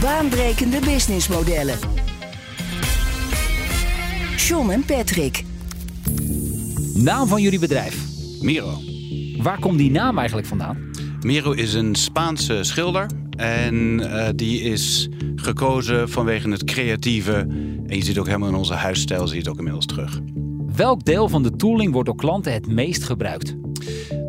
Baanbrekende businessmodellen. John en Patrick. Naam van jullie bedrijf. Miro. Waar komt die naam eigenlijk vandaan? Miro is een Spaanse schilder. En uh, die is gekozen vanwege het creatieve. En je ziet ook helemaal in onze huisstijl, zie je het ook inmiddels terug. Welk deel van de tooling wordt door klanten het meest gebruikt?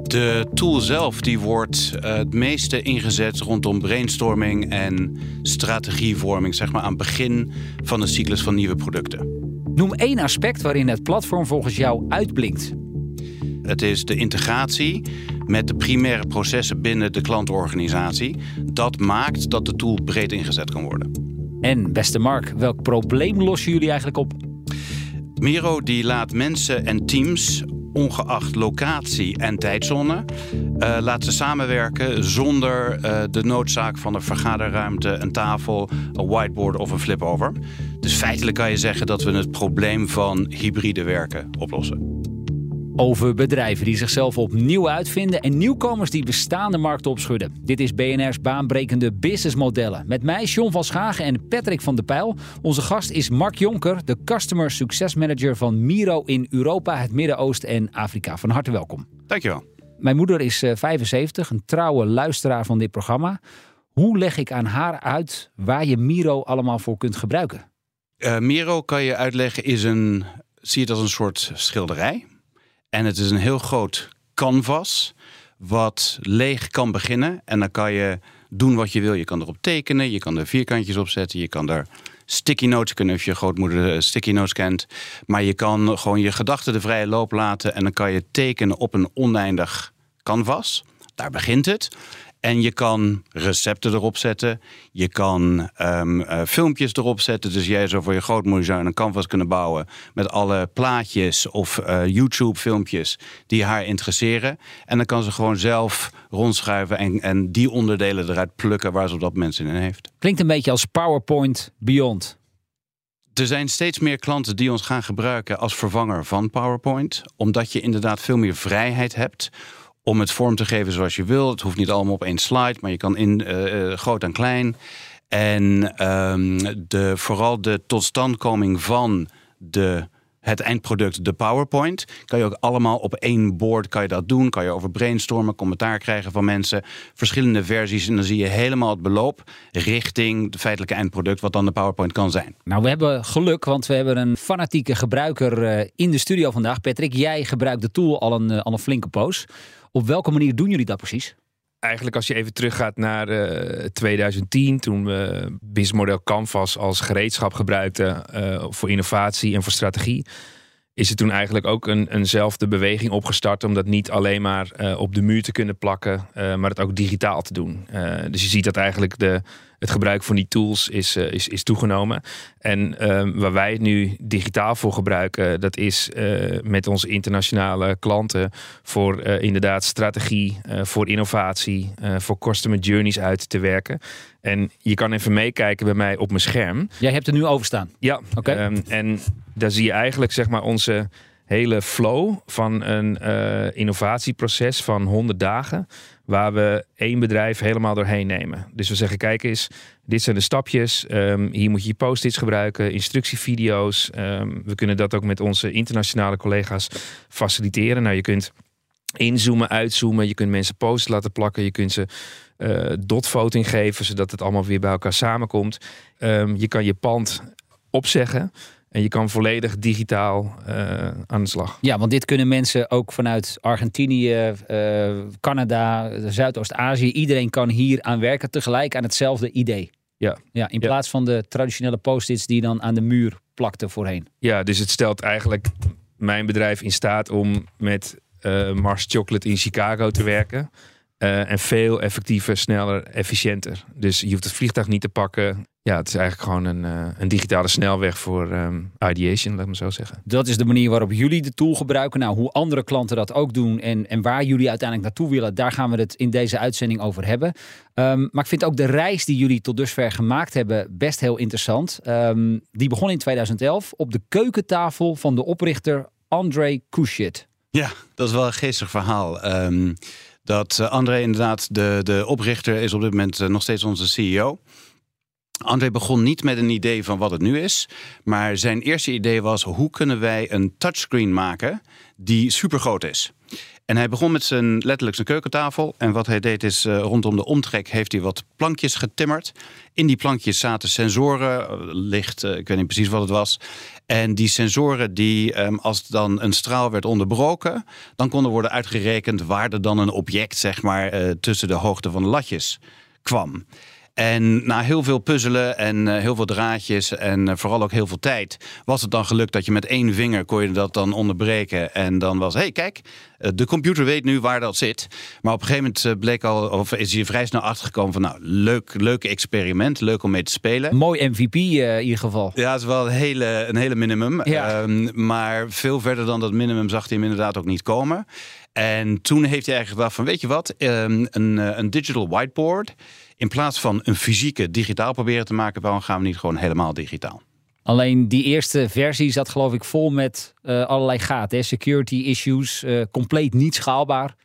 De tool zelf die wordt uh, het meeste ingezet rondom brainstorming en strategievorming, zeg maar aan het begin van de cyclus van nieuwe producten. Noem één aspect waarin het platform volgens jou uitblinkt. Het is de integratie met de primaire processen binnen de klantorganisatie. Dat maakt dat de tool breed ingezet kan worden. En beste Mark, welk probleem lossen jullie eigenlijk op? Miro die laat mensen en teams, ongeacht locatie en tijdzone, uh, laat ze samenwerken zonder uh, de noodzaak van een vergaderruimte, een tafel, een whiteboard of een flipover. Dus feitelijk kan je zeggen dat we het probleem van hybride werken oplossen. Over bedrijven die zichzelf opnieuw uitvinden en nieuwkomers die bestaande markten opschudden. Dit is BNR's baanbrekende businessmodellen. Met mij John van Schagen en Patrick van der Pijl. Onze gast is Mark Jonker, de Customer Success Manager van Miro in Europa, het Midden-Oosten en Afrika. Van harte welkom. Dankjewel. Mijn moeder is 75, een trouwe luisteraar van dit programma. Hoe leg ik aan haar uit waar je Miro allemaal voor kunt gebruiken? Uh, Miro kan je uitleggen is een, zie het als een soort schilderij. En het is een heel groot canvas wat leeg kan beginnen. En dan kan je doen wat je wil. Je kan erop tekenen, je kan er vierkantjes op zetten, je kan er sticky notes kunnen als je grootmoeder sticky notes kent. Maar je kan gewoon je gedachten de vrije loop laten en dan kan je tekenen op een oneindig canvas. Daar begint het. En je kan recepten erop zetten. Je kan um, uh, filmpjes erop zetten. Dus jij zou voor je grootmoeder zou een canvas kunnen bouwen met alle plaatjes of uh, YouTube-filmpjes die haar interesseren. En dan kan ze gewoon zelf rondschuiven en, en die onderdelen eruit plukken waar ze op dat moment zin in heeft. Klinkt een beetje als PowerPoint Beyond. Er zijn steeds meer klanten die ons gaan gebruiken als vervanger van PowerPoint, omdat je inderdaad veel meer vrijheid hebt om het vorm te geven zoals je wil. Het hoeft niet allemaal op één slide, maar je kan in uh, groot en klein. En um, de, vooral de totstandkoming van de, het eindproduct, de PowerPoint, kan je ook allemaal op één board kan je dat doen. Kan je over brainstormen, commentaar krijgen van mensen, verschillende versies. En dan zie je helemaal het beloop richting het feitelijke eindproduct, wat dan de PowerPoint kan zijn. Nou, we hebben geluk, want we hebben een fanatieke gebruiker uh, in de studio vandaag. Patrick, jij gebruikt de tool al een, uh, al een flinke poos. Op welke manier doen jullie dat precies? Eigenlijk als je even teruggaat naar uh, 2010, toen we businessmodel Canvas als gereedschap gebruikten uh, voor innovatie en voor strategie, is er toen eigenlijk ook een, eenzelfde beweging opgestart om dat niet alleen maar uh, op de muur te kunnen plakken, maar het ook digitaal te doen. dus je ziet dat eigenlijk de, het gebruik van die tools is, is, is toegenomen. En uh, waar wij het nu digitaal voor gebruiken, dat is met onze internationale klanten voor inderdaad strategie, voor innovatie, voor customer journeys uit te werken. En je kan even meekijken bij mij op mijn scherm. Jij hebt er nu over staan? Ja. Oké. Okay. Um, en daar zie je eigenlijk zeg maar onze hele flow van een innovatieproces van 100 dagen waar we één bedrijf helemaal doorheen nemen. Dus we zeggen, kijk eens, dit zijn de stapjes. Um, hier moet je je post-its gebruiken, instructievideo's. Um, we kunnen dat ook met onze internationale collega's faciliteren. Nou, je kunt inzoomen, uitzoomen. Je kunt mensen posts laten plakken. Je kunt ze uh, dotvoting geven, zodat het allemaal weer bij elkaar samenkomt. Um, je kan je pand opzeggen. En je kan volledig digitaal uh, aan de slag. Ja, want dit kunnen mensen ook vanuit Argentinië, uh, Canada, Zuidoost-Azië. Iedereen kan hier aan werken tegelijk aan hetzelfde idee. Ja. ja in plaats van de traditionele post-its die dan aan de muur plakten voorheen. Ja, dus het stelt eigenlijk mijn bedrijf in staat om met uh, Mars Chocolate in Chicago te werken. Uh, en veel effectiever, sneller, efficiënter. Dus je hoeft het vliegtuig niet te pakken. Ja, het is eigenlijk gewoon een, eh, een digitale snelweg voor ehm, ideation, laat me zo zeggen. Dat is de manier waarop jullie de tool gebruiken. Nou, hoe andere klanten dat ook doen en, en waar jullie uiteindelijk naartoe willen, daar gaan we het in deze uitzending over hebben. Ehm, maar ik vind ook de reis die jullie tot dusver gemaakt hebben best heel interessant. Ehm, die begon in 2011 op de keukentafel van de oprichter André Kushit. Ja, dat is wel een geestig verhaal. Ehm, dat uh, André inderdaad, de, de oprichter, is op dit moment uh, nog steeds onze CEO. André begon niet met een idee van wat het nu is. Maar zijn eerste idee was: hoe kunnen wij een touchscreen maken die supergroot is? En hij begon met zijn letterlijk zijn keukentafel. En wat hij deed is uh, rondom de omtrek heeft hij wat plankjes getimmerd. In die plankjes zaten sensoren, licht, uh, ik weet niet precies wat het was. En die sensoren die, um, als dan een straal werd onderbroken, dan konden worden uitgerekend waar er dan een object, zeg maar, tussen de hoogte van de latjes kwam. En na heel veel puzzelen en uh, heel veel draadjes en uh, vooral ook heel veel tijd, was het dan gelukt dat je met één vinger kon je dat dan onderbreken. En dan was, hé hey, kijk, uh, de computer weet nu waar dat zit. Maar op een gegeven moment bleek al, of is hij vrij snel achtergekomen van, nou, leuk, leuk experiment, leuk om mee te spelen. Mooi MVP in ieder geval. Ja, het is wel een hele, een hele minimum. Ja. Um, maar veel verder dan dat minimum zag hij hem inderdaad ook niet komen. En toen heeft hij eigenlijk gedacht van, weet je wat, um, een, een digital whiteboard in plaats van een fysieke digitaal proberen te maken, waarom gaan we niet gewoon helemaal digitaal? Alleen die eerste versie zat geloof ik vol met uh, allerlei gaten. Hè? Security issues, uh, compleet niet schaalbaar.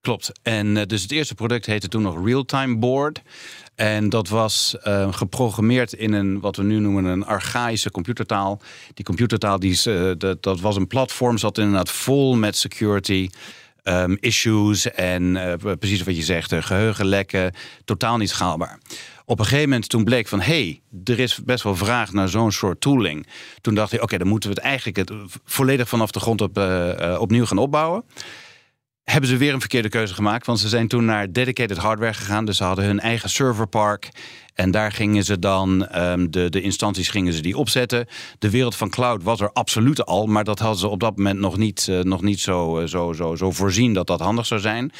Klopt. En uh, dus het eerste product heette toen nog Realtime Board. En dat was uh, geprogrammeerd in een, wat we nu noemen, een archaïsche computertaal. Die computertaal, die, uh, dat, dat was een platform, zat inderdaad vol met security. Um, issues en uh, precies wat je zegt, geheugenlekken, totaal niet schaalbaar. Op een gegeven moment toen bleek van, hé, hey, er is best wel vraag naar zo'n soort tooling. Toen dacht ik, oké, dan moeten we het eigenlijk het volledig vanaf de grond op, uh, opnieuw gaan opbouwen. Hebben ze weer een verkeerde keuze gemaakt, want ze zijn toen naar dedicated hardware gegaan. Dus ze hadden hun eigen serverpark. En daar gingen ze dan, um, de, de instanties gingen ze die opzetten. De wereld van cloud was er absoluut al, maar dat hadden ze op dat moment nog niet, uh, nog niet zo, uh, zo, zo, zo voorzien dat dat handig zou zijn.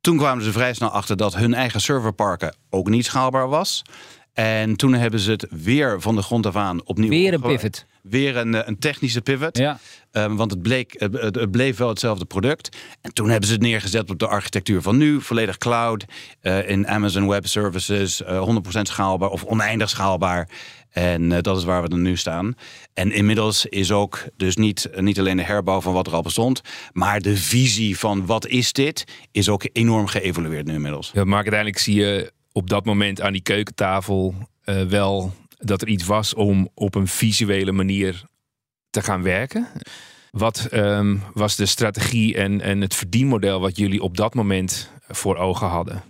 Toen kwamen ze vrij snel achter dat hun eigen serverparken ook niet schaalbaar was. En toen hebben ze het weer van de grond af aan opnieuw. Weer een pivot. Weer een, een technische pivot. Ja. Um, want het, bleek, het, het, bleef wel hetzelfde product. En toen hebben ze het neergezet op de architectuur van nu. Volledig cloud. Uh, in Amazon Web Services. Uh, 100% schaalbaar of oneindig schaalbaar. En dat is waar we er nu staan. En inmiddels is ook dus niet, niet alleen de herbouw van wat er al bestond. Maar de visie van wat is dit. Is ook enorm geëvolueerd nu inmiddels. Ja, maar uiteindelijk zie je op dat moment aan die keukentafel wel dat er iets was om op een visuele manier te gaan werken. Wat um, was de strategie en, en het verdienmodel wat jullie op dat moment voor ogen hadden?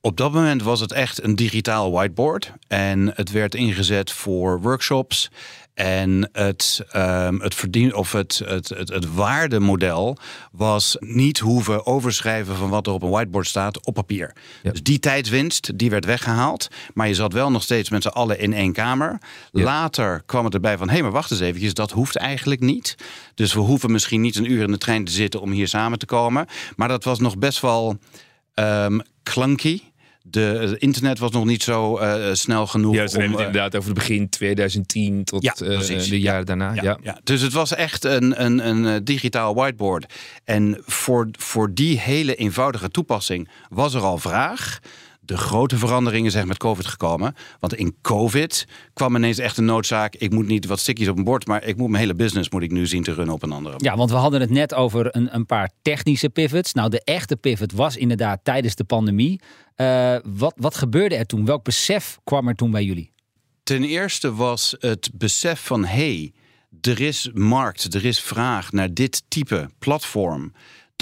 Op dat moment was het echt een digitaal whiteboard. En het werd ingezet voor workshops. En het, um, het, verdien, of het, het, het, het waardemodel was niet hoeven overschrijven van wat er op een whiteboard staat op papier. Ja. Dus die tijdswinst die werd weggehaald. Maar je zat wel nog steeds met z'n allen in één kamer. Ja. Later kwam het erbij van: hé, hey, maar wacht eens eventjes, dat hoeft eigenlijk niet. Dus we hoeven misschien niet een uur in de trein te zitten om hier samen te komen. Maar dat was nog best wel um, clunky. De, het internet was nog niet zo uh, snel genoeg. Ja, ze om, uh, inderdaad over het begin 2010 tot ja, uh, de jaren ja, daarna. Ja. Dus het was echt een, een, een digitaal whiteboard. En voor, voor die hele eenvoudige toepassing was er al vraag. De grote veranderingen zijn met COVID gekomen. Want in COVID kwam ineens echt een noodzaak. Ik moet niet wat stickies op een bord, maar ik moet mijn hele business moet ik nu zien te runnen op een andere. Ja, want we hadden het net over een, een paar technische pivots. Nou, de echte pivot was inderdaad tijdens de pandemie. Uh, wat, wat gebeurde er toen? Welk besef kwam er toen bij jullie? Ten eerste was het besef van hey, er is markt, er is vraag naar dit type platform.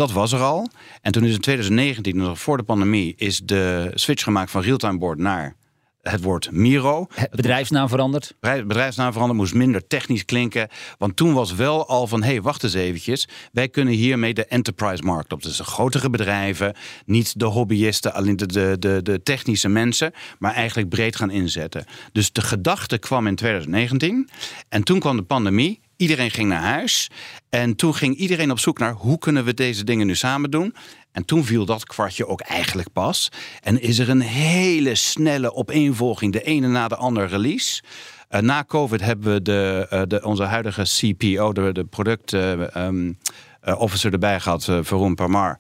Dat was er al. En toen is in 2019, nog voor de pandemie, is de switch gemaakt van realtime board naar het woord Miro. Bedrijfsnaam veranderd? Bedrijfsnaam veranderd, moest minder technisch klinken. Want toen was wel al van, hé, hey, wacht eens eventjes. Wij kunnen hiermee de enterprise markt op. Dus de grotere bedrijven, niet de hobbyisten, alleen de, de, de, de technische mensen. Maar eigenlijk breed gaan inzetten. Dus de gedachte kwam in 2019. En toen kwam de pandemie. Iedereen ging naar huis. En toen ging iedereen op zoek naar hoe kunnen we deze dingen nu samen doen. En toen viel dat kwartje ook eigenlijk pas. En is er een hele snelle opeenvolging, de ene na de andere release. Uh, na COVID hebben we de, uh, de, onze huidige CPO, de, de product uh, um, officer erbij gehad, Veroen Parmar.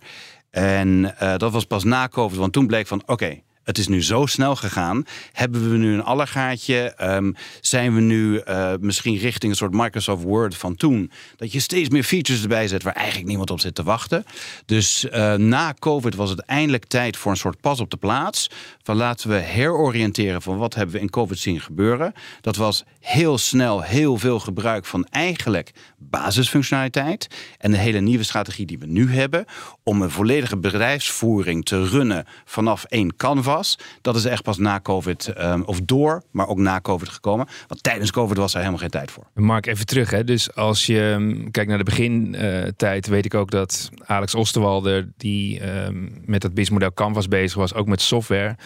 En dat was pas na COVID, want toen bleek van oké, het is nu zo snel gegaan. Hebben we nu een allergaatje? Um, zijn we nu uh, misschien richting een soort Microsoft Word van toen? Dat je steeds meer features erbij zet waar eigenlijk niemand op zit te wachten. Dus uh, na COVID was het eindelijk tijd voor een soort pas op de plaats. Van laten we heroriënteren van wat hebben we in COVID zien gebeuren. Dat was heel snel heel veel gebruik van eigenlijk basisfunctionaliteit. En de hele nieuwe strategie die we nu hebben om een volledige bedrijfsvoering te runnen vanaf één canvas. Dat is echt pas na COVID, um, of door, maar ook na COVID gekomen. Want tijdens COVID was er helemaal geen tijd voor. Mark, even terug. Hè? Dus als je um, kijkt naar de begintijd, weet ik ook dat Alex Osterwalder, die um, met het businessmodel Canvas bezig was, ook met software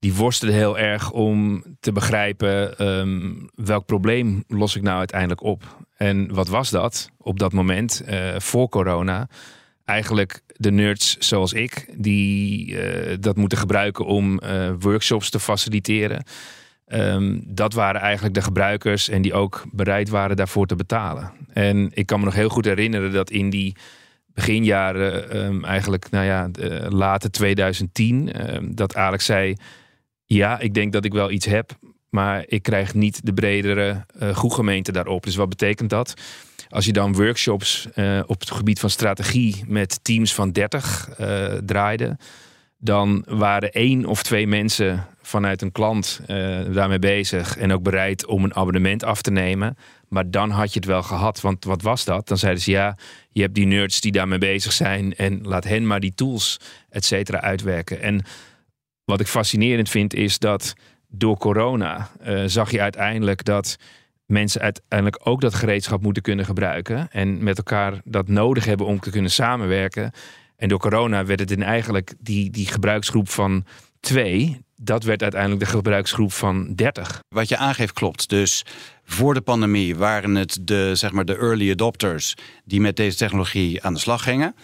die worstelde heel erg om te begrijpen um, welk probleem los ik nou uiteindelijk op. En wat was dat op dat moment uh, voor corona? Eigenlijk de nerds zoals ik, die uh, dat moeten gebruiken om uh, workshops te faciliteren. Um, dat waren eigenlijk de gebruikers en die ook bereid waren daarvoor te betalen. En ik kan me nog heel goed herinneren dat in die beginjaren, um, eigenlijk nou ja, late 2010, dat Alex zei ja, ik denk dat ik wel iets heb, maar ik krijg niet de bredere uh, groegemeente daarop. Dus wat betekent dat? Als je dan workshops uh, op het gebied van strategie met teams van 30 uh, draaide, dan waren één of twee mensen vanuit een klant daarmee bezig en ook bereid om een abonnement af te nemen. Maar dan had je het wel gehad. Want wat was dat? Dan zeiden ze ja, je hebt die nerds die daarmee bezig zijn en laat hen maar die tools, et cetera, uitwerken. En wat ik fascinerend vind is dat door corona uh, zag je uiteindelijk dat mensen uiteindelijk ook dat gereedschap moeten kunnen gebruiken. En met elkaar dat nodig hebben om te kunnen samenwerken. En door corona werd het in eigenlijk die, die gebruiksgroep van twee. Dat werd uiteindelijk de gebruiksgroep van 30. Wat je aangeeft klopt. Dus voor de pandemie waren het de, zeg maar, de early adopters die met deze technologie aan de slag gingen.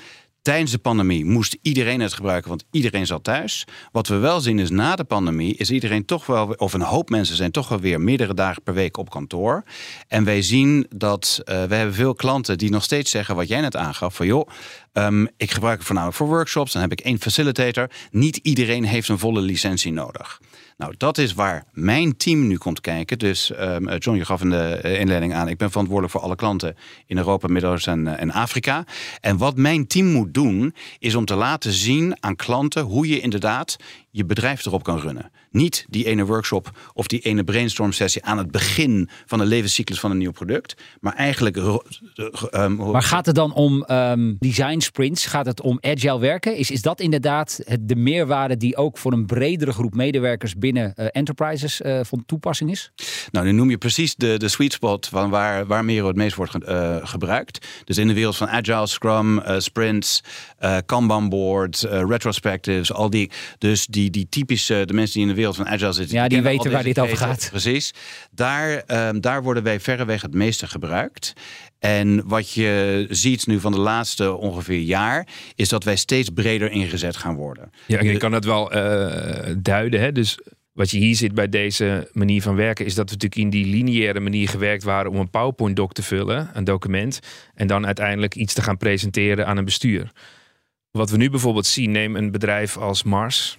Tijdens de pandemie moest iedereen het gebruiken, want iedereen zat thuis. Wat we wel zien is na de pandemie is iedereen toch wel, of een hoop mensen zijn toch wel weer meerdere dagen per week op kantoor. En wij zien dat uh, we hebben veel klanten die nog steeds zeggen wat jij net aangaf: van joh, um, ik gebruik het voornamelijk voor workshops. Dan heb ik één facilitator. Niet iedereen heeft een volle licentie nodig. Nou, dat is waar mijn team nu komt kijken. Dus um, John, je gaf in de inleiding aan. Ik ben verantwoordelijk voor alle klanten in Europa, Midden-Oosten en, en Afrika. En wat mijn team moet doen, is om te laten zien aan klanten hoe je inderdaad je bedrijf erop kan runnen. Niet die ene workshop of die ene brainstorm sessie aan het begin van de levenscyclus van een nieuw product. Maar eigenlijk. Um, maar gaat het dan om um, design sprints? Gaat het om agile werken? Is, is dat inderdaad het, de meerwaarde die ook voor een bredere groep medewerkers binnen uh, enterprises uh, van toepassing is? Nou, nu noem je precies de, de sweet spot van waar, waar Miro het meest wordt ge, uh, gebruikt. Dus in de wereld van agile, scrum, sprints, Kanban board, retrospectives, al die. Dus die die, die typische, de mensen die in de wereld van agile zitten. Ja, die, die weten waar dit over gaat. Precies. Daar, um, daar worden wij verreweg het meeste gebruikt. En wat je ziet nu van de laatste ongeveer jaar, is dat wij steeds breder ingezet gaan worden. Ja, je kan dat wel uh, duiden. Hè? Dus wat je hier ziet bij deze manier van werken, is dat we natuurlijk in die lineaire manier gewerkt waren om een PowerPoint-doc te vullen, een document, en dan uiteindelijk iets te gaan presenteren aan een bestuur. Wat we nu bijvoorbeeld zien, neem een bedrijf als Mars.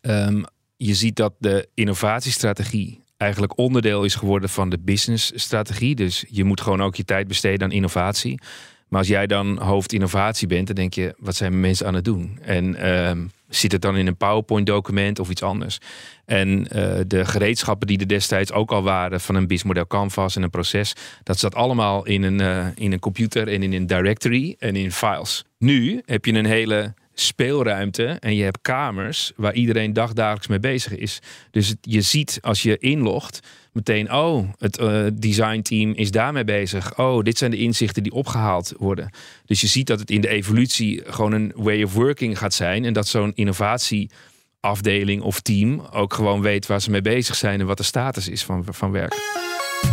Um, je ziet dat de innovatiestrategie eigenlijk onderdeel is geworden van de businessstrategie. Dus je moet gewoon ook je tijd besteden aan innovatie. Maar als jij dan hoofd innovatie bent, dan denk je, wat zijn mensen aan het doen? En um, zit het dan in een PowerPoint-document of iets anders? En uh, de gereedschappen die er destijds ook al waren van een businessmodel canvas en een proces, dat zat allemaal in een, uh, in een computer en in een directory en in files. Nu heb je een hele speelruimte en je hebt kamers waar iedereen dagdagelijks mee bezig is. Dus je ziet als je inlogt meteen, oh, het uh, designteam is daarmee bezig. Oh, dit zijn de inzichten die opgehaald worden. Dus je ziet dat het in de evolutie gewoon een way of working gaat zijn en dat zo'n innovatieafdeling of team ook gewoon weet waar ze mee bezig zijn en wat de status is van, van werk.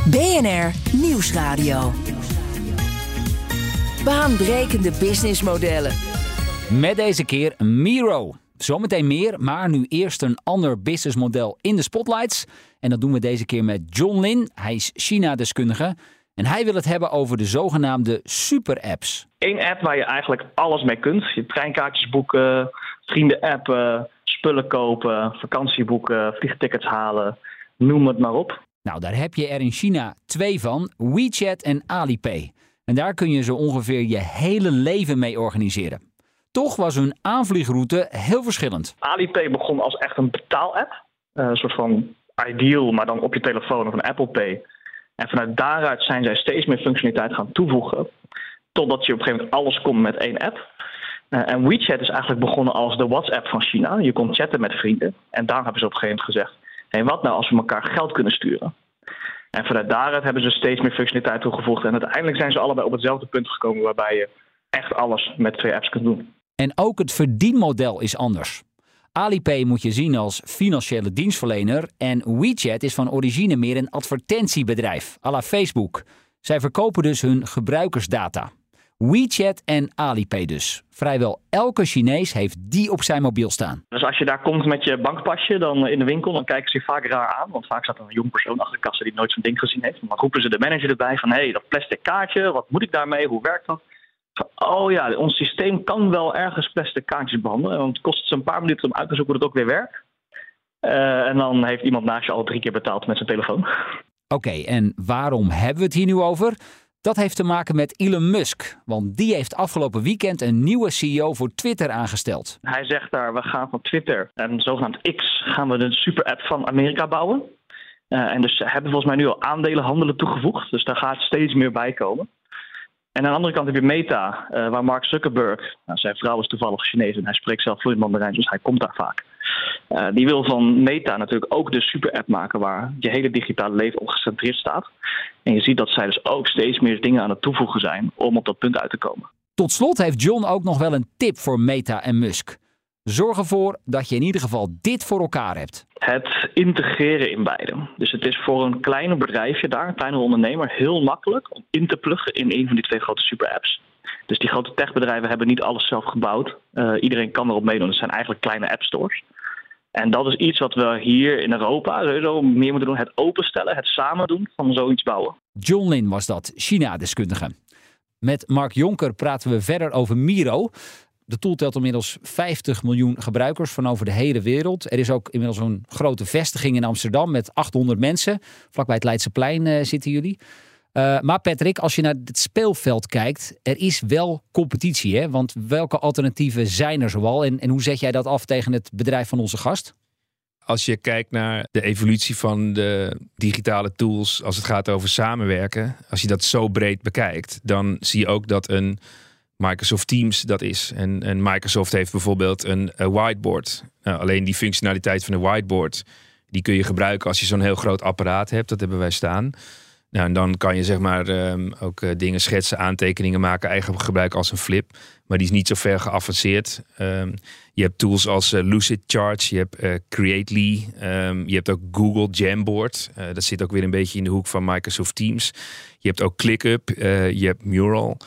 BNR Nieuwsradio. Baanbrekende businessmodellen Met deze keer Miro. Zometeen meer, maar nu eerst een ander businessmodel in de spotlights. En dat doen we deze keer met John Lin. Hij is China-deskundige. En hij wil het hebben over de zogenaamde super-apps. Eén app waar je eigenlijk alles mee kunt. Je treinkaartjes boeken, vrienden appen, spullen kopen, vakantie boeken, vliegtickets halen. Noem het maar op. Nou, daar heb je er in China twee van: WeChat en Alipay. En daar kun je zo ongeveer je hele leven mee organiseren. Toch was hun aanvliegroute heel verschillend. Alipay begon als echt een betaalapp. Uh, een soort van ideal, maar dan op je telefoon of een Apple Pay. En vanuit daaruit zijn zij steeds meer functionaliteit gaan toevoegen. Totdat je op een gegeven moment alles kon met één app. Uh, en WeChat is eigenlijk begonnen als de WhatsApp van China. Je kon chatten met vrienden. En daar hebben ze op een gegeven moment gezegd: hé, hey, wat nou als we elkaar geld kunnen sturen? En vanuit daaruit hebben ze steeds meer functionaliteit toegevoegd. En uiteindelijk zijn ze allebei op hetzelfde punt gekomen waarbij je echt alles met twee apps kunt doen. En ook het verdienmodel is anders. Alipay moet je zien als financiële dienstverlener en WeChat is van origine meer een advertentiebedrijf, à la Facebook. Zij verkopen dus hun gebruikersdata. WeChat en Alipay dus. Vrijwel elke Chinees heeft die op zijn mobiel staan. Dus als je daar komt met je bankpasje dan in de winkel, dan kijken ze je vaak raar aan. Want vaak staat er een jong persoon achter de kassa die nooit zo'n ding gezien heeft. Dan roepen ze de manager erbij van, hé, hey, dat plastic kaartje, wat moet ik daarmee, hoe werkt dat? Oh ja, ons systeem kan wel ergens plastic kaartjes behandelen. Want het kost ze een paar minuten om uit te zoeken hoe het ook weer werkt. Uh, en dan heeft iemand naast je al drie keer betaald met zijn telefoon. Oké, okay, en waarom hebben we het hier nu over? Dat heeft te maken met Elon Musk, want die heeft afgelopen weekend een nieuwe CEO voor Twitter aangesteld. Hij zegt daar, we gaan van Twitter en zogenaamd X gaan we de super-app van Amerika bouwen. Uh, en dus ze hebben volgens mij nu al aandelenhandelen toegevoegd, dus daar gaat steeds meer bij komen. En aan de andere kant heb je Meta, uh, waar Mark Zuckerberg, nou, zijn vrouw is toevallig Chinees en hij spreekt zelf vloeiend dus hij komt daar vaak. Uh, die wil van Meta natuurlijk ook de super-app maken waar je hele digitale leven op gecentreerd staat. En je ziet dat zij dus ook steeds meer dingen aan het toevoegen zijn om op dat punt uit te komen. Tot slot heeft John ook nog wel een tip voor Meta en Musk. Zorg ervoor dat je in ieder geval dit voor elkaar hebt. Het integreren in beide. Dus het is voor een kleiner bedrijfje daar, een kleine ondernemer, heel makkelijk om in te pluggen in een van die twee grote super-apps. Dus die grote techbedrijven hebben niet alles zelf gebouwd. Uh, iedereen kan erop meedoen. Het zijn eigenlijk kleine appstores. En dat is iets wat we hier in Europa sowieso meer moeten doen. Het openstellen, het samen doen van zoiets bouwen. John Lin was dat, China-deskundige. Met Mark Jonker praten we verder over Miro. De tool telt inmiddels 50 miljoen gebruikers van over de hele wereld. Er is ook inmiddels een grote vestiging in Amsterdam met 800 mensen. Vlakbij het Leidseplein uh, zitten jullie. Uh, maar Patrick, als je naar het speelveld kijkt, er is wel competitie. Hè? Want welke alternatieven zijn er zoal? En, en hoe zet jij dat af tegen het bedrijf van onze gast? Als je kijkt naar de evolutie van de digitale tools als het gaat over samenwerken, als je dat zo breed bekijkt, dan zie je ook dat een Microsoft Teams dat is. En, en Microsoft heeft bijvoorbeeld een, een whiteboard. Nou, alleen die functionaliteit van een whiteboard, die kun je gebruiken als je zo'n heel groot apparaat hebt. Dat hebben wij staan. Nou, en dan kan je zeg maar um, ook uh, dingen schetsen, aantekeningen maken, eigen gebruik als een flip. Maar die is niet zo ver geavanceerd. Um, je hebt tools als uh, Lucid je hebt uh, Creately, um, je hebt ook Google Jamboard. dat zit ook weer een beetje in de hoek van Microsoft Teams. Je hebt ook ClickUp, je hebt Mural.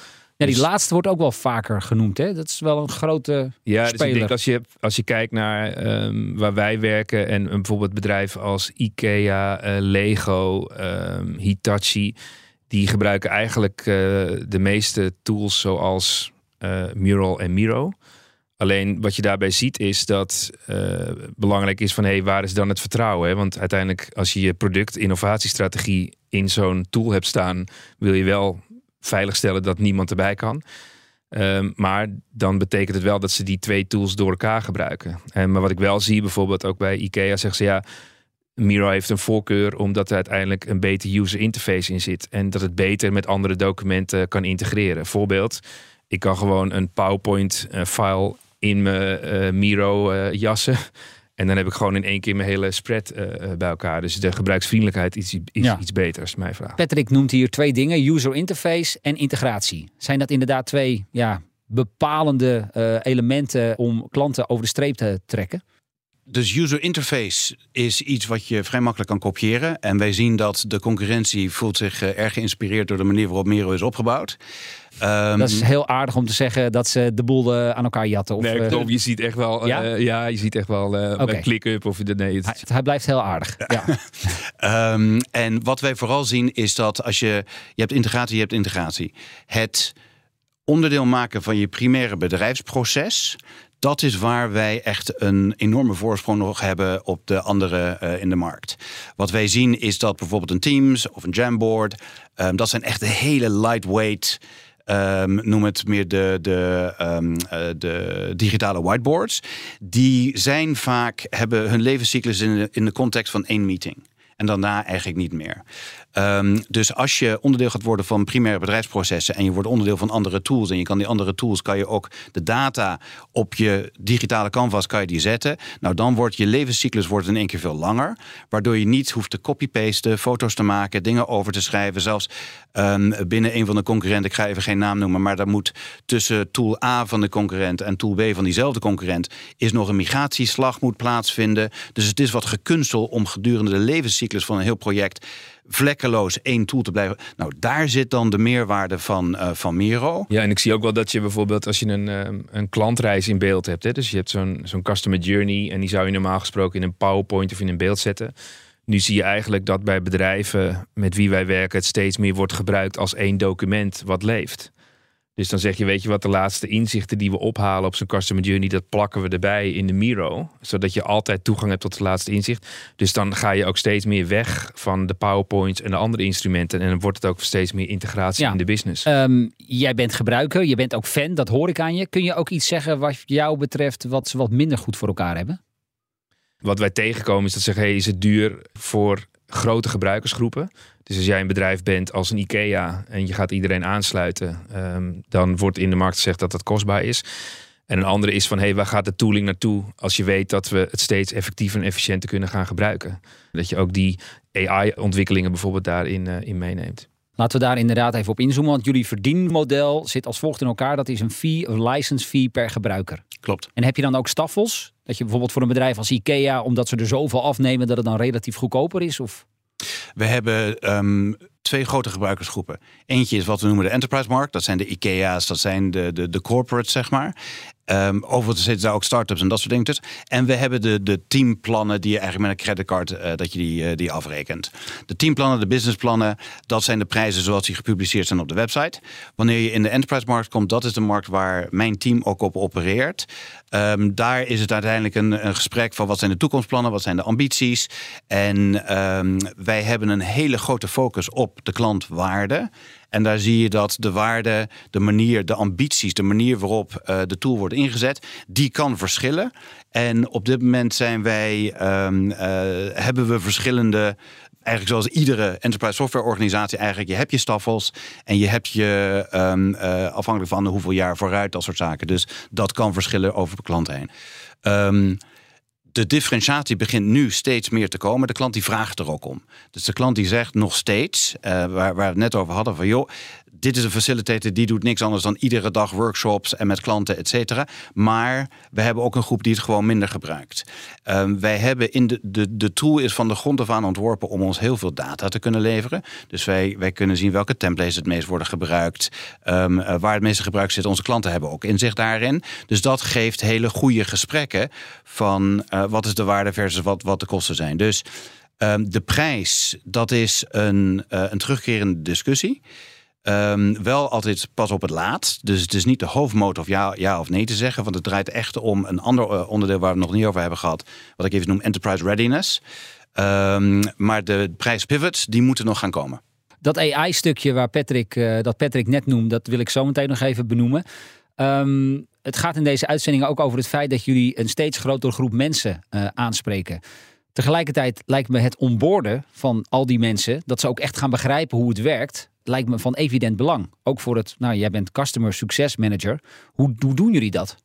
Ja, die dus- laatste wordt ook wel vaker genoemd. Hè? Dat is wel een grote ja, speler. Dus ik denk als je, als je kijkt naar um, waar wij werken en um, bijvoorbeeld bedrijven als Ikea, uh, Lego, um, Hitachi, die gebruiken eigenlijk uh, de meeste tools zoals uh, Mural en Miro. Alleen wat je daarbij ziet is dat belangrijk is van hé, hey, waar is dan het vertrouwen? Hè? Want uiteindelijk als je je product innovatiestrategie in zo'n tool hebt staan, wil je wel veiligstellen dat niemand erbij kan. Um, maar dan betekent het wel dat ze die twee tools door elkaar gebruiken. En, maar wat ik wel zie, bijvoorbeeld ook bij IKEA, zeggen ze ja. Miro heeft een voorkeur omdat er uiteindelijk een beter user interface in zit. En dat het beter met andere documenten kan integreren. Voorbeeld, ik kan gewoon een PowerPoint-file in mijn uh, Miro uh, jassen. En dan heb ik gewoon in één keer mijn hele spread uh, bij elkaar. Dus de gebruiksvriendelijkheid is, is ja. iets beters, mijn vraag. Patrick noemt hier twee dingen: user interface en integratie. Zijn dat inderdaad twee ja, bepalende uh, elementen om klanten over de streep te trekken? Dus user interface is iets wat je vrij makkelijk kan kopiëren. En wij zien dat de concurrentie voelt zich uh, erg geïnspireerd door de manier waarop Miro is opgebouwd. Um, dat is heel aardig om te zeggen dat ze de boel uh, aan elkaar jatten. Of, nee, klopt. Je ziet echt wel, ja? Uh, ja, je ziet echt wel uh, okay. click-up of de nee. Het... Hij, hij, blijft heel aardig. Ja. ja. um, en wat wij vooral zien is dat als je je hebt integratie, je hebt integratie. Het onderdeel maken van je primaire bedrijfsproces. Dat is waar wij echt een enorme voorsprong nog hebben op de andere uh, in de markt. Wat wij zien is dat bijvoorbeeld een Teams of een Jamboard, um, dat zijn echt de hele lightweight. Um, noem het meer de, de, um, uh, de digitale whiteboards. Die zijn vaak, hebben hun levenscyclus in de, in de context van één meeting. En daarna eigenlijk niet meer. Um, dus als je onderdeel gaat worden van primaire bedrijfsprocessen en je wordt onderdeel van andere tools en je kan die andere tools, kan je ook de data op je digitale canvas kan je die zetten. Nou, dan wordt je levenscyclus wordt in één keer veel langer, waardoor je niet hoeft te copy-pasten, foto's te maken, dingen over te schrijven. Zelfs um, binnen een van de concurrenten, ik ga even geen naam noemen, maar daar moet tussen tool A van de concurrent en tool B van diezelfde concurrent is nog een migratieslag moet plaatsvinden. Dus het is wat gekunsteld om gedurende de levenscyclus van een heel project vlekkeloos één tool te blijven. Nou, daar zit dan de meerwaarde van, uh, van Miro. Ja, en ik zie ook wel dat je bijvoorbeeld als je een, um, een klantreis in beeld hebt. Hè, dus je hebt zo'n zo'n customer journey en die zou je normaal gesproken in een PowerPoint of in een beeld zetten. Nu zie je eigenlijk dat bij bedrijven met wie wij werken het steeds meer wordt gebruikt als één document wat leeft. Dus dan zeg je, weet je wat, de laatste inzichten die we ophalen op zo'n customer journey, dat plakken we erbij in de Miro. Zodat je altijd toegang hebt tot het laatste inzicht. Dus dan ga je ook steeds meer weg van de PowerPoints en de andere instrumenten. En dan wordt het ook steeds meer integratie ja. in de business. Um, jij bent gebruiker, je bent ook fan, dat hoor ik aan je. Kun je ook iets zeggen wat jou betreft wat ze wat minder goed voor elkaar hebben? Wat wij tegenkomen is dat ze zeggen, hey, is het duur voor grote gebruikersgroepen. Dus als jij een bedrijf bent als een IKEA en je gaat iedereen aansluiten, um, dan wordt in de markt gezegd dat dat kostbaar is. En een andere is van, hé, hey, waar gaat de tooling naartoe als je weet dat we het steeds effectiever en efficiënter kunnen gaan gebruiken? Dat je ook die AI-ontwikkelingen bijvoorbeeld daarin uh, in meeneemt. Laten we daar inderdaad even op inzoomen, want jullie verdienmodel zit als volgt in elkaar. Dat is een fee, een license fee per gebruiker. Klopt. En heb je dan ook staffels? Dat je bijvoorbeeld voor een bedrijf als IKEA, omdat ze er zoveel afnemen, dat het dan relatief goedkoper is? Of? We hebben um, twee grote gebruikersgroepen. Eentje is wat we noemen de enterprise markt. Dat zijn de IKEA's, dat zijn de, de, de corporates, zeg maar. Um, overigens zitten daar ook start-ups en dat soort dingen. En we hebben de, de teamplannen die je eigenlijk met een creditcard uh, dat je die, uh, die afrekent. De teamplannen, de businessplannen, dat zijn de prijzen zoals die gepubliceerd zijn op de website. Wanneer je in de enterprise markt komt, dat is de markt waar mijn team ook op opereert. Um, daar is het uiteindelijk een, een, gesprek van wat zijn de toekomstplannen, wat zijn de ambities. En um, wij hebben een hele grote focus op de klantwaarde. En daar zie je dat de waarde, de manier, de ambities, de manier waarop uh, de tool wordt ingezet, die kan verschillen. En op dit moment zijn wij, um, uh, hebben we verschillende eigenlijk zoals iedere enterprise software organisatie eigenlijk, je hebt je staffels en je hebt je um, uh, afhankelijk van hoeveel jaar vooruit, dat soort zaken. Dus dat kan verschillen over de klant heen. Um, de differentiatie begint nu steeds meer te komen. De klant die vraagt er ook om. Dus de klant die zegt nog steeds, uh, waar, waar we het net over hadden, van joh, dit is een facilitator die doet niks anders dan iedere dag workshops en met klanten, et cetera. Maar we hebben ook een groep die het gewoon minder gebruikt. Um, wij hebben in de, de, de tool is van de grond af aan ontworpen om ons heel veel data te kunnen leveren. Dus wij, wij kunnen zien welke templates het meest worden gebruikt, um, uh, waar het meeste gebruik zit. Onze klanten hebben ook inzicht daarin. Dus dat geeft hele goede gesprekken van uh, wat is de waarde versus wat, wat de kosten zijn. Dus um, de prijs, dat is een, uh, een terugkerende discussie. Um, wel altijd pas op het laatst. Dus het is niet de hoofdmoot of ja, ja of nee te zeggen. Want het draait echt om een ander uh, onderdeel waar we het nog niet over hebben gehad. Wat ik even noem enterprise readiness. Um, maar de prijspivots, die moeten nog gaan komen. Dat AI-stukje waar Patrick, uh, dat Patrick net noemde, dat wil ik zo meteen nog even benoemen. Um, het gaat in deze uitzending ook over het feit dat jullie een steeds grotere groep mensen uh, aanspreken. Tegelijkertijd lijkt me het onboorden van al die mensen, dat ze ook echt gaan begrijpen hoe het werkt, lijkt me van evident belang. Ook voor het, nou jij bent Customer Success Manager. Hoe, hoe doen jullie dat?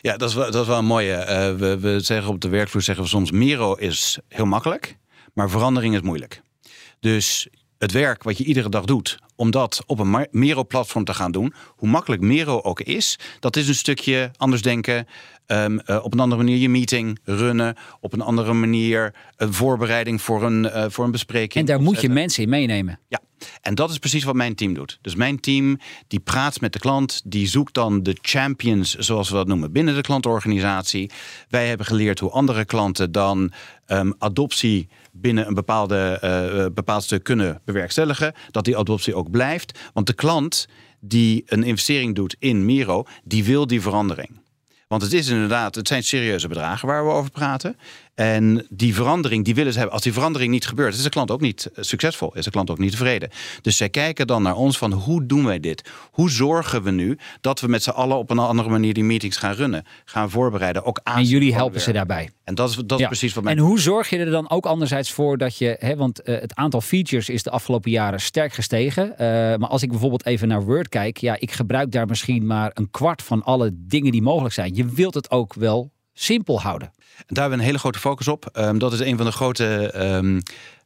Ja, dat is wel, dat is wel een mooie. Uh, we, we zeggen op de werkvloer zeggen we soms Miro is heel makkelijk, maar verandering is moeilijk. Dus het werk wat je iedere dag doet, om dat op een Miro-platform te gaan doen, hoe makkelijk Miro ook is, dat is een stukje anders denken. Um, op een andere manier je meeting runnen. Op een andere manier een voorbereiding voor een, uh, voor een bespreking. En daar moet je mensen in meenemen. Ja, en dat is precies wat mijn team doet. Dus mijn team die praat met de klant, die zoekt dan de champions, zoals we dat noemen, binnen de klantorganisatie. Wij hebben geleerd hoe andere klanten dan um, adoptie binnen een bepaalde, uh, bepaald stuk kunnen bewerkstelligen. Dat die adoptie ook blijft. Want de klant die een investering doet in Miro, die wil die verandering. Want het is inderdaad, het zijn serieuze bedragen waar we over praten. En die verandering, die willen ze hebben. Als die verandering niet gebeurt, is de klant ook niet eh, succesvol. Is de klant ook niet tevreden. Dus zij kijken dan naar ons van hoe doen wij dit? Hoe zorgen we nu dat we met z'n allen op een andere manier die meetings gaan runnen? Gaan voorbereiden, ook aan. En jullie helpen ze daarbij. En dat is, dat is precies wat mij. En hoe zorg je er dan ook anderzijds voor dat je, hè, want uh, het aantal features is de afgelopen jaren sterk gestegen. Uh, maar als ik bijvoorbeeld even naar Word kijk, ja, ik gebruik daar misschien maar een kwart van alle dingen die mogelijk zijn. Je wilt het ook wel simpel houden. Daar hebben we een hele grote focus op. Um, dat is een van de grote. Um,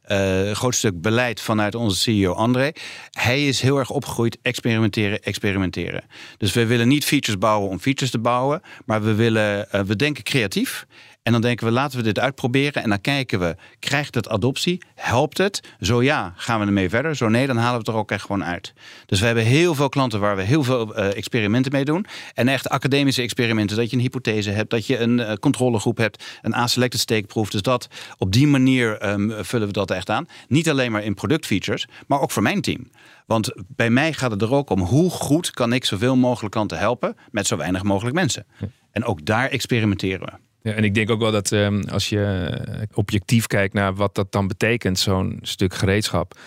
uh, groot stuk beleid vanuit onze CEO André. Hij is heel erg opgegroeid experimenteren, experimenteren. Dus we willen niet features bouwen om features te bouwen, maar we willen, uh, we denken creatief. En dan denken we, laten we dit uitproberen. En dan kijken we, krijgt het adoptie? Helpt het? Zo ja, gaan we ermee verder. Zo nee, dan halen we het er ook echt gewoon uit. Dus we hebben heel veel klanten waar we heel veel uh, experimenten mee doen. En echt academische experimenten. Dat je een hypothese hebt, dat je een uh, controlegroep hebt. Een A-selected steekproef. Dus dat, op die manier um, vullen we dat echt aan. Niet alleen maar in productfeatures, maar ook voor mijn team. Want bij mij gaat het er ook om hoe goed kan ik zoveel mogelijk klanten helpen met zo weinig mogelijk mensen. En ook daar experimenteren we. Ja, en ik denk ook wel dat um, als je eh, objectief kijkt naar wat dat dan betekent, zo'n stuk gereedschap.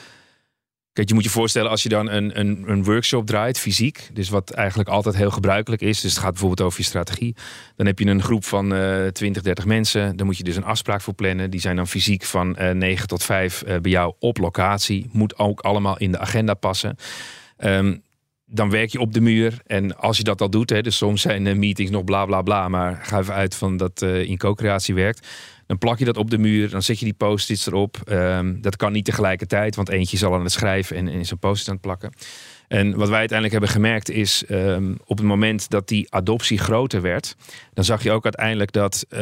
Kijk, je moet je voorstellen als je dan een, een, een workshop draait, fysiek. Dus wat eigenlijk altijd heel gebruikelijk is. Dus het gaat bijvoorbeeld over je strategie. Dan heb je een groep van uh, 20, 30 mensen. Dan moet je dus een afspraak voor plannen. Die zijn dan fysiek van uh, 9 tot 5 uh, bij jou op locatie. Moet ook allemaal in de agenda passen. Um, dan werk je op de muur. En als je dat al doet, hè, dus soms zijn uh, meetings nog bla bla bla, maar ga even uit van dat uh, in co-creatie werkt. Dan plak je dat op de muur, dan zet je die post-its erop. Um, dat kan niet tegelijkertijd, want eentje zal aan het schrijven en, is een post-it aan het plakken. En wat wij uiteindelijk hebben gemerkt is, um, op het moment dat die adoptie groter werd, dan zag je ook uiteindelijk dat uh,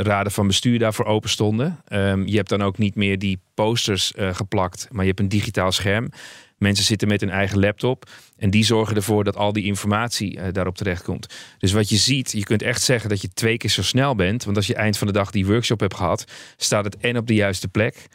raden van bestuur daarvoor open stonden. Um, je hebt dan ook niet meer die posters geplakt, maar je hebt een digitaal scherm. Mensen zitten met hun eigen laptop en die zorgen ervoor dat al die informatie uh, daarop terechtkomt. Dus wat je ziet, je kunt echt zeggen dat je twee keer zo snel bent. Want als je eind van de dag die workshop hebt gehad, staat het en op de juiste plek.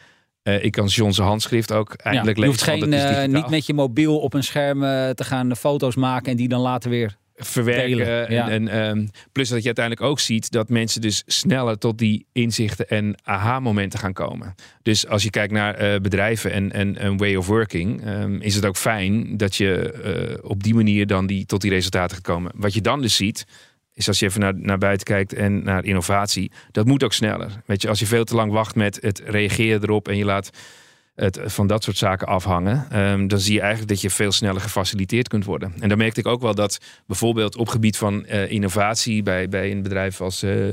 Uh, ik kan John's handschrift ook eindelijk ja, je lezen. Hoeft geen, uh, niet met je mobiel op een scherm te gaan foto's maken en die dan later weer verwerken. En, ja. en um, plus dat je uiteindelijk ook ziet dat mensen dus sneller tot die inzichten en aha-momenten gaan komen. Dus als je kijkt naar uh, bedrijven en, en, en way of working, um, is het ook fijn dat je uh, op die manier dan die, tot die resultaten gaat komen. Wat je dan dus ziet, is als je even naar, naar buiten kijkt en naar innovatie, dat moet ook sneller. Weet je, als je veel te lang wacht met het reageren erop en je laat het van dat soort zaken afhangen, um, dan zie je eigenlijk dat je veel sneller gefaciliteerd kunt worden. En dan merkte ik ook wel dat bijvoorbeeld op gebied van uh, innovatie bij, bij een bedrijf als uh,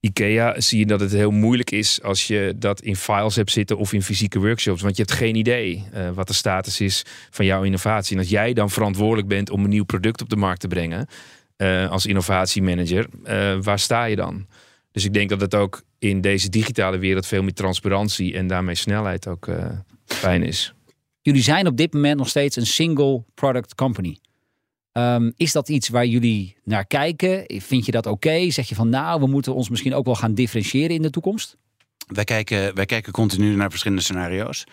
IKEA zie je dat het heel moeilijk is als je dat in files hebt zitten of in fysieke workshops. Want je hebt geen idee uh, wat de status is van jouw innovatie. En als jij dan verantwoordelijk bent om een nieuw product op de markt te brengen als innovatiemanager, waar sta je dan? Dus ik denk dat het ook in deze digitale wereld veel meer transparantie en daarmee snelheid ook uh, fijn is. Jullie zijn op dit moment nog steeds een single product company. Um, is dat iets waar jullie naar kijken? Vind je dat oké? Okay? Zeg je van nou, we moeten ons misschien ook wel gaan differentiëren in de toekomst? Wij kijken, wij kijken continu naar verschillende scenario's.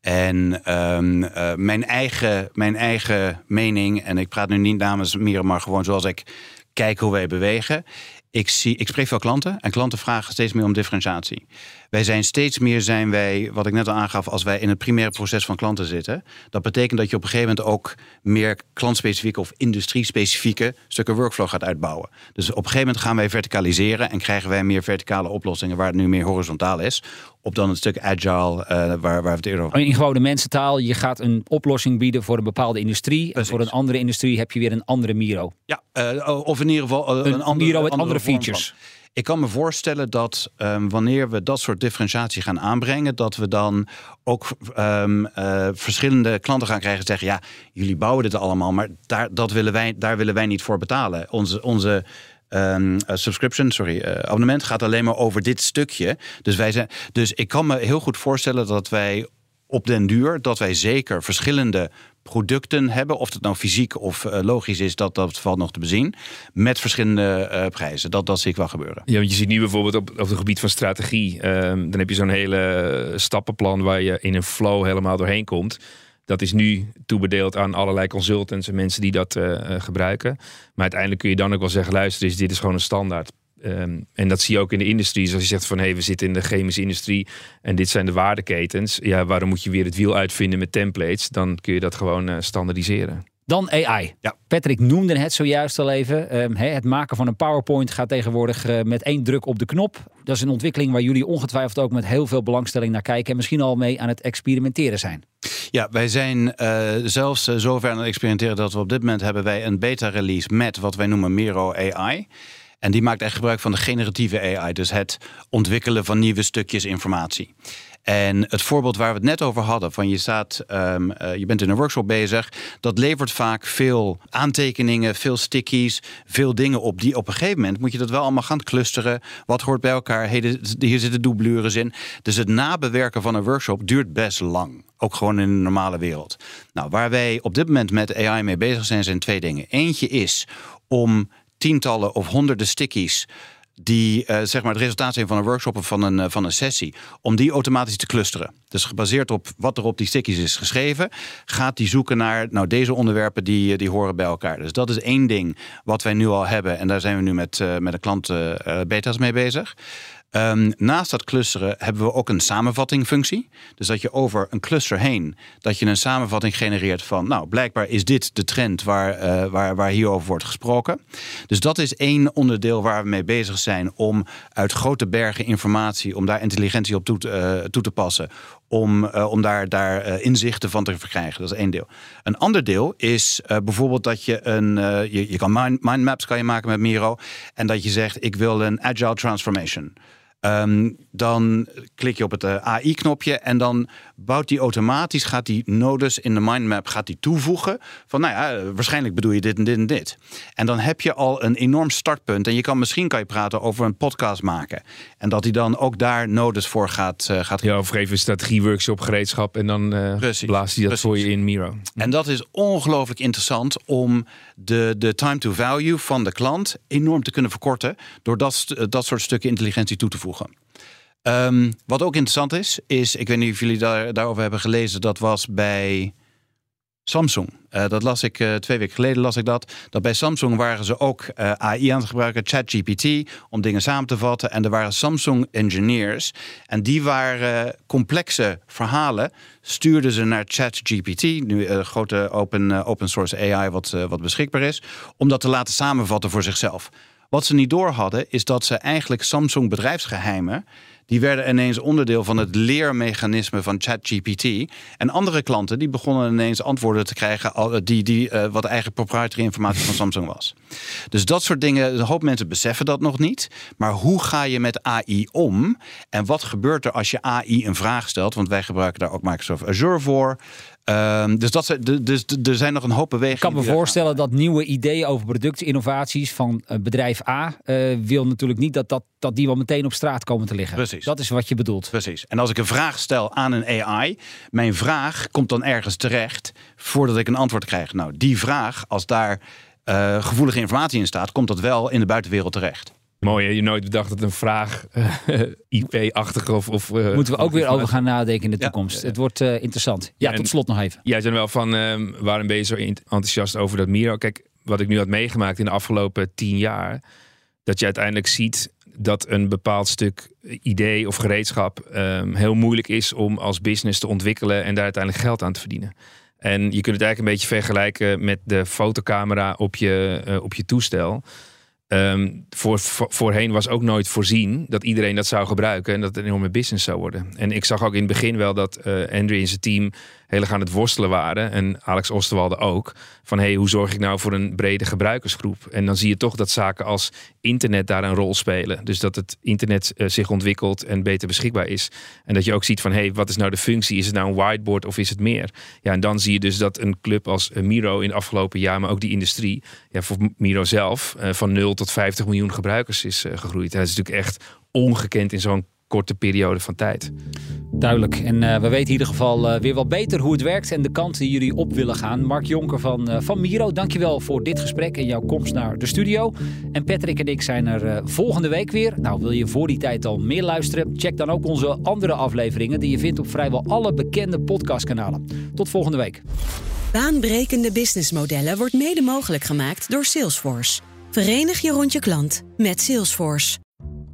En um, uh, mijn, eigen, mijn eigen mening, en ik praat nu niet namens Mieren, maar gewoon zoals ik kijk hoe wij bewegen, ik, zie, ik spreek veel klanten en klanten vragen steeds meer om differentiatie. Wij zijn steeds meer, zijn wij, wat ik net al aangaf, als wij in het primaire proces van klanten zitten. Dat betekent dat je op een gegeven moment ook meer klantspecifieke of industriespecifieke stukken workflow gaat uitbouwen. Dus op een gegeven moment gaan wij verticaliseren en krijgen wij meer verticale oplossingen waar het nu meer horizontaal is. Op dan het stuk agile, uh, waar, waar we het eerder over In gewone mensentaal, je gaat een oplossing bieden voor een bepaalde industrie. Precies. En voor een andere industrie heb je weer een andere Miro. Ja, uh, of in ieder geval uh, een, een andere, Miro met andere, andere features. Ik kan me voorstellen dat ehm, wanneer we dat soort differentiatie gaan aanbrengen, dat we dan ook ehm, eh, verschillende klanten gaan krijgen zeggen: ja, jullie bouwen dit allemaal, maar daar, dat willen wij, daar willen wij niet voor betalen. Onze, onze ehm, eh, subscription, sorry, eh, abonnement gaat alleen maar over dit stukje. Dus, wij zijn, dus ik kan me heel goed voorstellen dat wij op den duur, dat wij zeker verschillende producten hebben. Of het nou fysiek of uh, logisch is, dat, dat valt nog te bezien. Met verschillende uh, prijzen. Dat, dat zie ik wel gebeuren. Ja, want je ziet nu bijvoorbeeld op, op het gebied van strategie. Um, dan heb je zo'n hele stappenplan waar je in een flow helemaal doorheen komt. Dat is nu toebedeeld aan allerlei consultants en mensen die dat uh, gebruiken. Maar uiteindelijk kun je dan ook wel zeggen: luister, is dit is gewoon een standaard Um, en dat zie je ook in de industrie. Als je zegt van hé, hey, we zitten in de chemische industrie en dit zijn de waardeketens. Ja, waarom moet je weer het wiel uitvinden met templates? Dan kun je dat gewoon uh, standaardiseren. Dan AI. Ja. Patrick noemde het zojuist al even. Um, he, het maken van een PowerPoint gaat tegenwoordig uh, met één druk op de knop. Dat is een ontwikkeling waar jullie ongetwijfeld ook met heel veel belangstelling naar kijken. En misschien al mee aan het experimenteren zijn. Ja, wij zijn uh, zelfs uh, zover aan het experimenteren dat we op dit moment hebben wij een beta release met wat wij noemen Miro AI. En die maakt echt gebruik van de generatieve AI, dus het ontwikkelen van nieuwe stukjes informatie. En het voorbeeld waar we het net over hadden, van je staat, um, uh, je bent in een workshop bezig, dat levert vaak veel aantekeningen, veel stickies, veel dingen op. Die op een gegeven moment moet je dat wel allemaal gaan clusteren. Wat hoort bij elkaar? Hey, hier zitten doublures in. Dus het nabewerken van een workshop duurt best lang. Ook gewoon in de normale wereld. Nou, waar wij op dit moment met AI mee bezig zijn, zijn twee dingen. Eentje is om tientallen of honderden stickies die uh, zeg maar het resultaat zijn van een workshop of van een, uh, van een sessie, om die automatisch te clusteren. Dus gebaseerd op wat er op die stickies is geschreven, gaat die zoeken naar nou, deze onderwerpen die, eh, die horen bij elkaar. Dus dat is één ding wat wij nu al hebben en daar zijn we nu met, uh, met de klanten beta's mee bezig. Um, naast dat clusteren hebben we ook een samenvattingfunctie. Dus dat je over een cluster heen, dat je een samenvatting genereert van, nou, blijkbaar is dit de trend waar, uh, waar, waar hierover wordt gesproken. Dus dat is één onderdeel waar we mee bezig zijn om uit grote bergen informatie, om daar intelligentie op toe te, uh, toe te passen, om, uh, om daar, daar inzichten van te verkrijgen. Dat is één deel. Een ander deel is bijvoorbeeld dat je een. je, je kan mind, mindmaps kan je maken met Miro. En dat je zegt: ik wil een agile transformation. Um, dan klik je op het uh, AI-knopje en dan bouwt die automatisch, gaat die nodes in de mindmap gaat die toevoegen. Van nou ja, waarschijnlijk bedoel je dit en dit en dit. En dan heb je al een enorm startpunt. En je kan misschien kan je praten over een podcast maken. En dat hij dan ook daar nodes voor gaat. Uh, gaat... Ja, of even een strategieworkshop gereedschap en dan uh, blaast hij dat precies. voor je in Miro. En dat is ongelooflijk interessant om de, de time to value van de klant enorm te kunnen verkorten. Door dat, dat soort stukken intelligentie toe te voegen. Um, wat ook interessant is, is, ik weet niet of jullie daar, daarover hebben gelezen, dat was bij Samsung. Uh, dat las ik uh, twee weken geleden, las ik dat. Dat bij Samsung waren ze ook uh, AI aan het gebruiken, ChatGPT, om dingen samen te vatten. En er waren Samsung engineers. En die waren complexe verhalen, stuurden ze naar ChatGPT, nu een grote open, open source AI wat, wat beschikbaar is, om dat te laten samenvatten voor zichzelf. Wat ze niet door hadden, is dat ze eigenlijk Samsung bedrijfsgeheimen die werden ineens onderdeel van het leermechanisme van ChatGPT. En andere klanten die begonnen ineens antwoorden te krijgen die, die uh, wat eigenlijk proprietary informatie van Samsung was. Dus dat soort dingen, een hoop mensen beseffen dat nog niet. Maar hoe ga je met AI om? En wat gebeurt er als je AI een vraag stelt? Want wij gebruiken daar ook Microsoft Azure voor. Um, dus, dat, dus er zijn nog een hoop bewegingen. Ik kan me voorstellen dat nieuwe ideeën over productinnovaties van bedrijf A uh, wil natuurlijk niet dat, dat, dat die wel meteen op straat komen te liggen. Precies. Dat is wat je bedoelt. Precies. En als ik een vraag stel aan een AI, mijn vraag komt dan ergens terecht voordat ik een antwoord krijg. Nou, die vraag, als daar uh, gevoelige informatie in staat, komt dat wel in de buitenwereld terecht. Mooi, hè? je nooit bedacht dat een vraag uh, IP-achtig of... of uh, Moeten we ook weer over gaan nadenken in de toekomst. Ja. Het wordt uh, interessant. Ja, tot slot nog even. Jij zijn wel van, ehm, waarom ben je zo enthousiast over dat Miro? Kijk, wat ik nu had meegemaakt in de afgelopen tien jaar... dat je uiteindelijk ziet dat een bepaald stuk idee of gereedschap um, heel moeilijk is om als business te ontwikkelen en daar uiteindelijk geld aan te verdienen. En je kunt het eigenlijk een beetje vergelijken met de fotocamera op je, op je toestel. Voor, voor, voorheen was ook nooit voorzien dat iedereen dat zou gebruiken en dat het een enorme business zou worden. En ik zag ook in het begin wel dat uh, Andrew en zijn team heel aan het worstelen waren. En Alex Osterwalde ook. Van hey, hoe zorg ik nou voor een brede gebruikersgroep? En dan zie je toch dat zaken als internet daar een rol spelen. Dus dat het internet eh, zich ontwikkelt en beter beschikbaar is. En dat je ook ziet van hey, wat is nou de functie? Is het nou een whiteboard of is het meer? Ja, en dan zie je dus dat een club als eh, Miro in de afgelopen jaar, maar ook die industrie, ja, voor Miro zelf, uh, van 0 tot 50 miljoen gebruikers is gegroeid. Dat is natuurlijk echt ongekend in zo'n korte periode van tijd. Duidelijk. En uh, we weten in ieder geval uh, weer wat beter hoe het werkt en de kant die jullie op willen gaan. Mark Jonker van, uh, van Miro, dankjewel voor dit gesprek en jouw komst naar de studio. En Patrick en ik zijn er volgende week weer. Nou, wil je voor die tijd al meer luisteren? Check dan ook onze andere afleveringen die je vindt op vrijwel alle bekende podcastkanalen. Tot volgende week. Baanbrekende businessmodellen wordt mede mogelijk gemaakt door Salesforce. Verenig je rond je klant met Salesforce.